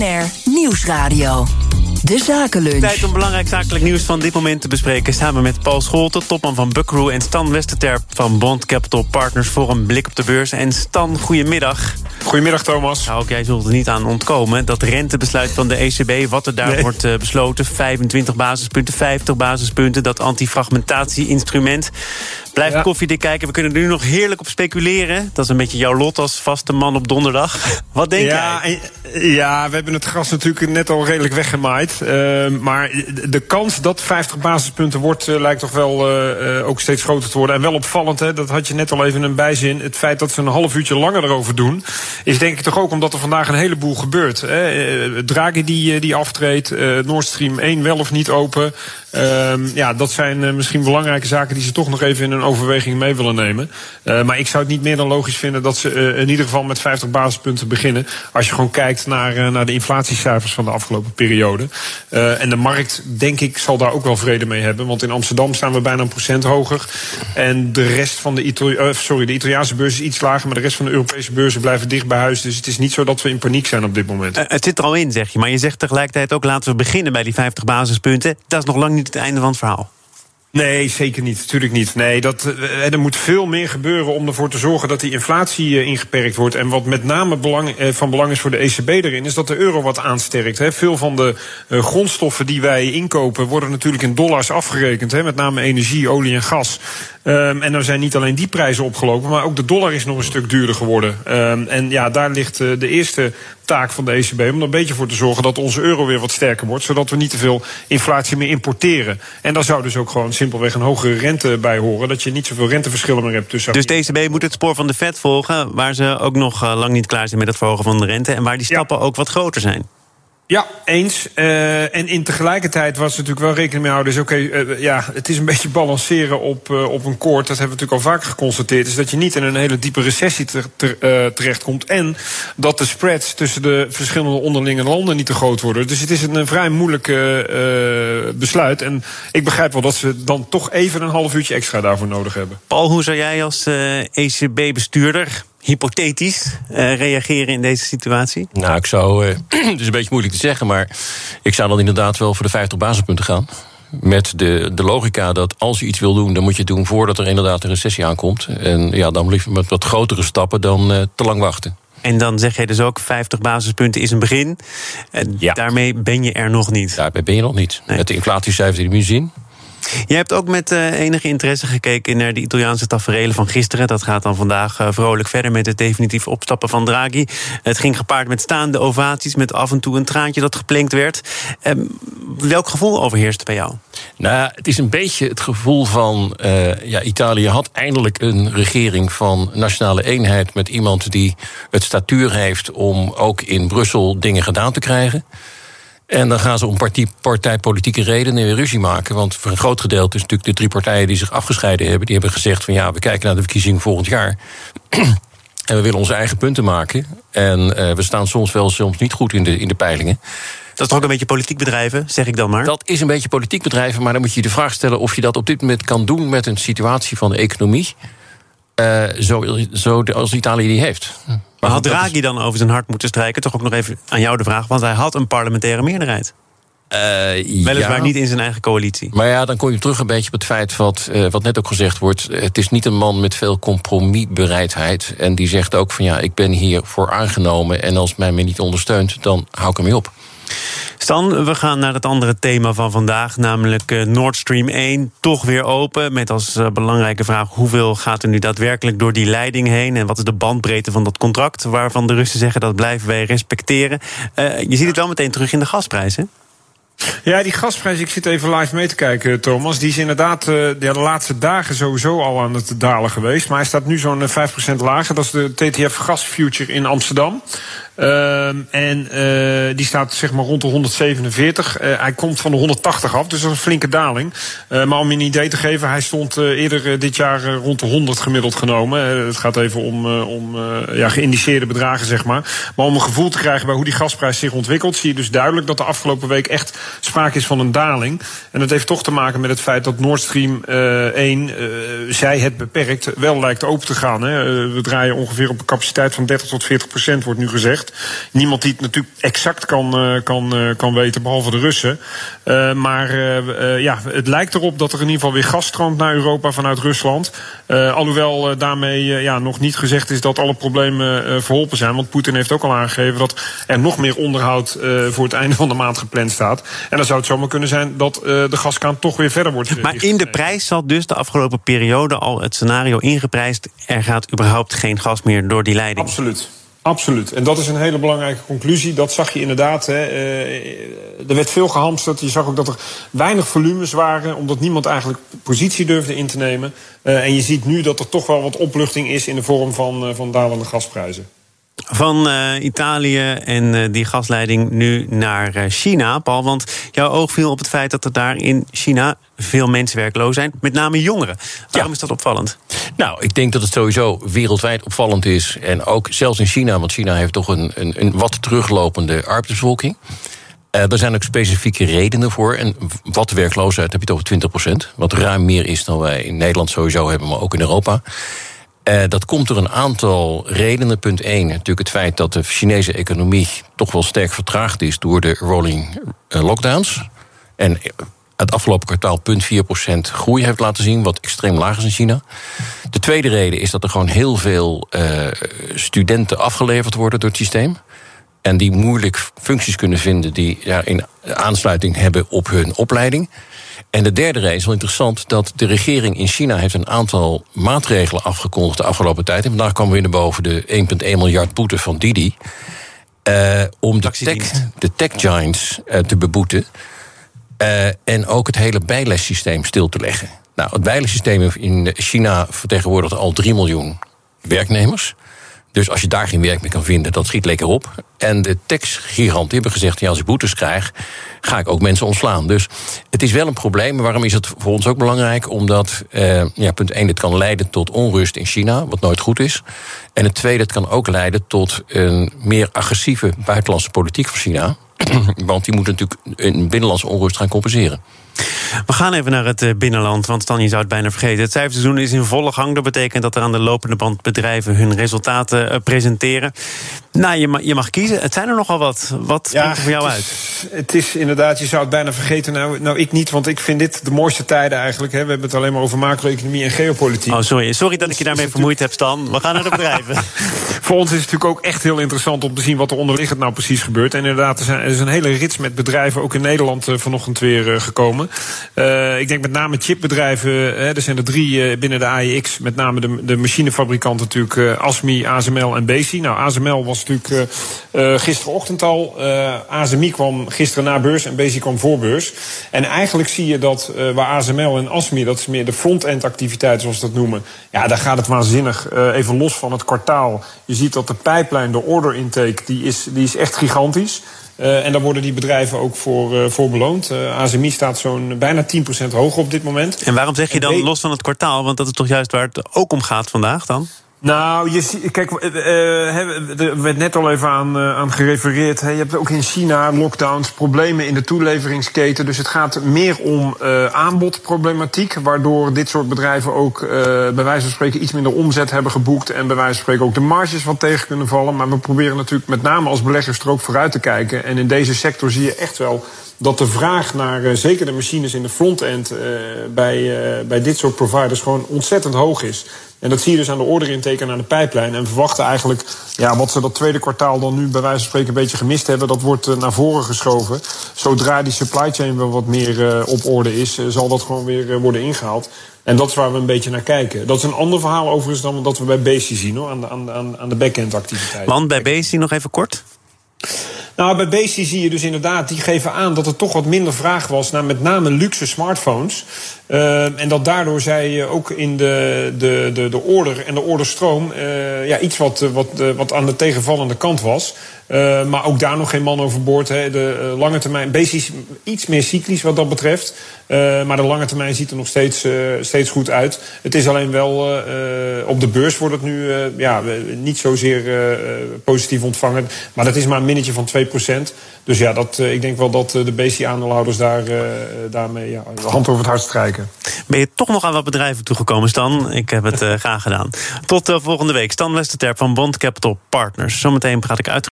BNR Nieuwsradio. De Zakenlunch. Tijd om belangrijk zakelijk nieuws van dit moment te bespreken. Samen met Paul Scholten, topman van Buckrew... en Stan Westerterp van Bond Capital Partners... voor een blik op de beurs. En Stan, goedemiddag. Goedemiddag, Thomas. Nou, ook jij zult er niet aan ontkomen. Dat rentebesluit van de ECB, wat er daar wordt uh, besloten... 25 basispunten, 50 basispunten, dat antifragmentatie-instrument... Blijf ja. koffiedik kijken. We kunnen er nu nog heerlijk op speculeren. Dat is een beetje jouw lot als vaste man op donderdag. Wat denk ja, jij? Ja, we hebben het gras natuurlijk net al redelijk weggemaaid. Uh, maar de kans dat 50 basispunten wordt, uh, lijkt toch wel uh, ook steeds groter te worden. En wel opvallend, hè, dat had je net al even in een bijzin. Het feit dat ze een half uurtje langer erover doen, is denk ik toch ook omdat er vandaag een heleboel gebeurt. Hè. Draghi die, die aftreedt, Nord Stream 1 wel of niet open. Ehm, ja, dat zijn misschien belangrijke zaken die ze toch nog even in een overweging mee willen nemen. Maar ik zou het niet meer dan logisch vinden dat ze in ieder geval met 50 basispunten beginnen. Als je gewoon kijkt naar, naar de inflatiecijfers van de afgelopen periode. en de markt, denk ik, zal daar ook wel vrede mee hebben. Want in Amsterdam staan we bijna een procent hoger. En de rest van de, sorry, de Italiaanse beurs is iets lager. Maar de rest van de Europese beurzen blijven dicht bij huis. Dus het is niet zo dat we in paniek zijn op dit moment. het zit er al in, zeg je. Maar je zegt tegelijkertijd ook laten we beginnen bij die 50 basispunten. Dat is nog lang niet het einde van het verhaal. Nee, zeker niet. Natuurlijk niet. Nee, dat, er moet veel meer gebeuren om ervoor te zorgen dat die inflatie ingeperkt wordt. En wat met name belang, van belang is voor de ECB erin, is dat de euro wat aansterkt. Veel van de grondstoffen die wij inkopen worden natuurlijk in dollars afgerekend. Met name energie, olie en gas. Um, en dan zijn niet alleen die prijzen opgelopen, maar ook de dollar is nog een stuk duurder geworden. Um, en ja, daar ligt de eerste taak van de ECB om er een beetje voor te zorgen dat onze euro weer wat sterker wordt, zodat we niet te veel inflatie meer importeren. En daar zou dus ook gewoon simpelweg een hogere rente bij horen, dat je niet zoveel renteverschillen meer hebt tussen. Dus de ECB moet het spoor van de Fed volgen, waar ze ook nog lang niet klaar zijn met het verhogen van de rente en waar die stappen ja. ook wat groter zijn. Ja, eens. Uh, en in tegelijkertijd was er natuurlijk wel rekening mee houden. Dus oké, uh, ja, het is een beetje balanceren op, uh, op een koord. Dat hebben we natuurlijk al vaker geconstateerd. Is dat je niet in een hele diepe recessie te, te, terechtkomt. En dat de spreads tussen de verschillende onderlinge landen niet te groot worden. Dus het is een, vrij moeilijk besluit. En ik begrijp wel dat ze dan toch even een half uurtje extra daarvoor nodig hebben. Paul, hoe zou jij als ECB-bestuurder hypothetisch uh, reageren in deze situatie? Nou, ik zou. Uh, het is een beetje moeilijk te zeggen, maar ik zou dan inderdaad wel voor de 50 basispunten gaan. Met de, de logica dat als je iets wil doen, dan moet je het doen voordat er inderdaad een recessie aankomt. En ja, dan liever met wat grotere stappen dan uh, te lang wachten. En dan zeg je dus ook 50 basispunten is een begin. Ja. daarmee ben je er nog niet. Daarmee ben je nog niet. Nee. Met de inflatiecijfers die we zien. Je hebt ook met uh, enige interesse gekeken naar de Italiaanse taferelen van gisteren. Dat gaat dan vandaag uh, vrolijk verder met het definitief opstappen van Draghi. Het ging gepaard met staande ovaties, met af en toe een traantje dat geplinkt werd. Um, welk gevoel overheerst bij jou? Nou, het is een beetje het gevoel van. Uh, ja, Italië had eindelijk een regering van nationale eenheid. met iemand die het statuur heeft om ook in Brussel dingen gedaan te krijgen. En dan gaan ze om partij, partijpolitieke redenen weer ruzie maken. Want voor een groot gedeelte is natuurlijk de drie partijen die zich afgescheiden hebben... die hebben gezegd van ja, we kijken naar de verkiezingen volgend jaar... en we willen onze eigen punten maken. En uh, we staan soms wel soms niet goed in de, in de peilingen. Dat is toch ook een beetje politiek bedrijven, zeg ik dan maar? Dat is een beetje politiek bedrijven, maar dan moet je de vraag stellen... of je dat op dit moment kan doen met een situatie van de economie... Uh, zo, zo als Italië die heeft. Maar had Draghi dan over zijn hart moeten strijken? Toch ook nog even aan jou de vraag, want hij had een parlementaire meerderheid. Uh, Weliswaar ja. niet in zijn eigen coalitie. Maar ja, dan kom je terug een beetje op het feit wat, uh, wat net ook gezegd wordt. Het is niet een man met veel compromisbereidheid. En die zegt ook van ja, ik ben hier voor aangenomen. En als mij me niet ondersteunt, dan hou ik ermee op. Stan, we gaan naar het andere thema van vandaag, namelijk uh, Nord Stream 1. Toch weer open, met als uh, belangrijke vraag... hoeveel gaat er nu daadwerkelijk door die leiding heen... en wat is de bandbreedte van dat contract... waarvan de Russen zeggen dat blijven wij respecteren. Uh, je ziet het wel meteen terug in de gasprijzen. Ja, die gasprijs, ik zit even live mee te kijken, Thomas. Die is inderdaad uh, de laatste dagen sowieso al aan het dalen geweest. Maar hij staat nu zo'n 5% lager. Dat is de TTF gasfuture in Amsterdam. Uh, en uh, die staat zeg maar rond de 147. Uh, hij komt van de 180 af, dus dat is een flinke daling. maar om je een idee te geven, hij stond eerder dit jaar rond de 100 gemiddeld genomen. het gaat even om, om ja, geïndiceerde bedragen, zeg maar. Maar om een gevoel te krijgen bij hoe die gasprijs zich ontwikkelt, zie je dus duidelijk dat de afgelopen week echt sprake is van een daling. En dat heeft toch te maken met het feit dat Nord Stream 1, zij het beperkt, wel lijkt open te gaan. Hè. we draaien ongeveer op een capaciteit van 30 tot 40 procent, wordt nu gezegd. Niemand die het natuurlijk exact kan, kan, kan weten, behalve de Russen. maar ja, het lijkt erop dat er in ieder geval weer gas stroomt naar Europa vanuit Rusland. alhoewel daarmee ja, nog niet gezegd is dat alle problemen verholpen zijn. Want Poetin heeft ook al aangegeven dat er nog meer onderhoud voor het einde van de maand gepland staat. En dan zou het zomaar kunnen zijn dat uh, de gaskraan toch weer verder wordt. Maar in de prijs zat dus de afgelopen periode al het scenario ingeprijsd. Er gaat überhaupt geen gas meer door die leiding. Absoluut. Absoluut. En dat is een hele belangrijke conclusie. Dat zag je inderdaad. Hè. er werd veel gehamsterd. Je zag ook dat er weinig volumes waren, omdat niemand eigenlijk positie durfde in te nemen. en je ziet nu dat er toch wel wat opluchting is in de vorm van, van dalende gasprijzen. Van uh, Italië en uh, die gasleiding nu naar uh, China, Paul. Want jouw oog viel op het feit dat er daar in China veel mensen werkloos zijn, met name jongeren. Waarom ja. is dat opvallend? Nou, ik denk dat het sowieso wereldwijd opvallend is. En ook zelfs in China, want China heeft toch een, een, een wat teruglopende arbeidsbevolking. Uh, er zijn ook specifieke redenen voor. En wat werkloosheid heb je het over 20%. Wat ruim meer is dan wij in Nederland sowieso hebben, maar ook in Europa. Uh, dat komt door een aantal redenen. Punt 1, natuurlijk het feit dat de Chinese economie toch wel sterk vertraagd is door de rolling uh, lockdowns. En het afgelopen kwartaal punt 4% groei heeft laten zien, wat extreem laag is in China. De tweede reden is dat er gewoon heel veel studenten afgeleverd worden door het systeem. En die moeilijk functies kunnen vinden die ja, in aansluiting hebben op hun opleiding. En de derde reden is wel interessant dat de regering in China heeft een aantal maatregelen afgekondigd de afgelopen tijd. En vandaag we weer naar boven de 1,1 miljard boete van Didi. Uh, om de tech, de tech giants uh, te beboeten. Uh, en ook het hele bijlessysteem stil te leggen. Nou, het bijlessysteem in China vertegenwoordigt al 3 miljoen werknemers. Dus als je daar geen werk meer kan vinden, dat schiet lekker op. En de tech-giganten hebben gezegd: ja, als ik boetes krijg, ga ik ook mensen ontslaan. Dus het is wel een probleem. Maar waarom is het voor ons ook belangrijk? Omdat, eh, ja, punt 1, het kan leiden tot onrust in China, wat nooit goed is. En het tweede, het kan ook leiden tot een meer agressieve buitenlandse politiek van China. Want die moet natuurlijk een binnenlandse onrust gaan compenseren. We gaan even naar het eh, binnenland, want dan je zou het bijna vergeten. Het cijferseizoen is in volle gang. Dat betekent dat er aan de lopende band bedrijven hun resultaten eh, presenteren. Nou, je mag, je mag kiezen. Het zijn er nogal wat. Wat ja, er voor jou het uit? Het is inderdaad, je zou het bijna vergeten. Nou, nou, ik niet, want ik vind dit de mooiste tijden eigenlijk. Hè. We hebben het alleen maar over macro-economie en geopolitiek. Oh, sorry. Sorry dat ik je daarmee vermoeid heb, Stan. We gaan naar de bedrijven. voor ons is het natuurlijk ook echt heel interessant om te zien wat er onderliggend nou precies gebeurt. En inderdaad, er, zijn, er is een hele rits met bedrijven, ook in Nederland uh, vanochtend weer uh, gekomen. Uh, ik denk met name chipbedrijven, hè, er zijn er drie binnen de AEX. Met name de, de machinefabrikanten natuurlijk, ASMI, ASML en Besi. Nou, ASML was natuurlijk uh, gisterochtend al. Uh, ASMI kwam gisteren na beurs en Bezi kwam voor beurs. En eigenlijk zie je dat uh, waar ASML en ASMI, dat is meer de front-end activiteit zoals ze dat noemen. Ja, daar gaat het waanzinnig. even los van het kwartaal. Je ziet dat de pijplijn, de order intake, die is, die is echt gigantisch. Uh, en daar worden die bedrijven ook voor, uh, voor beloond. Uh, ASMI staat zo'n bijna 10% hoger op dit moment. En waarom zeg je dan los van het kwartaal? Want dat is toch juist waar het ook om gaat vandaag dan? Nou, je, kijk, uh, er werd net al even aan, uh, aan gerefereerd. Je hebt ook in China lockdowns, problemen in de toeleveringsketen. Dus het gaat meer om aanbodproblematiek. Waardoor dit soort bedrijven ook bij wijze van spreken iets minder omzet hebben geboekt. En bij wijze van spreken ook de marges wat tegen kunnen vallen. Maar we proberen natuurlijk met name als beleggers er ook vooruit te kijken. En in deze sector zie je echt wel dat de vraag naar zeker de machines in de front-end bij, bij dit soort providers gewoon ontzettend hoog is. En dat zie je dus aan de orderintake en aan de pijplijn. En verwachten eigenlijk, ja, wat ze dat tweede kwartaal dan nu bij wijze van spreken een beetje gemist hebben, dat wordt uh, naar voren geschoven. Zodra die supply chain wel wat meer uh, op orde is, uh, zal dat gewoon weer worden ingehaald. En dat is waar we een beetje naar kijken. Dat is een ander verhaal overigens dan dat we bij Bezi zien, hoor, aan de, aan, aan de back-end activiteiten. Want bij Bezi nog even kort? Nou, bij Bezi zie je dus inderdaad, die geven aan dat er toch wat minder vraag was naar met name luxe smartphones. Uh, en dat daardoor zij ook in de, de, de, de order en de orderstroom uh, ja, iets wat, wat, wat aan de tegenvallende kant was. Uh, maar ook daar nog geen man overboord. Hè. De lange termijn, Bezi iets meer cyclisch wat dat betreft. maar de lange termijn ziet er nog steeds, steeds goed uit. Het is alleen wel op de beurs wordt het nu ja, niet zozeer positief ontvangen. Maar dat is maar een minnetje van 2%. Dus ja, dat, ik denk wel dat de BC-aandeelhouders daar, daarmee ja, hand over het hart strijken. Ben je toch nog aan wat bedrijven toegekomen, Stan? Ik heb het graag gedaan. Tot volgende week. Stan Westerterp van Bond Capital Partners. Zometeen praat ik uit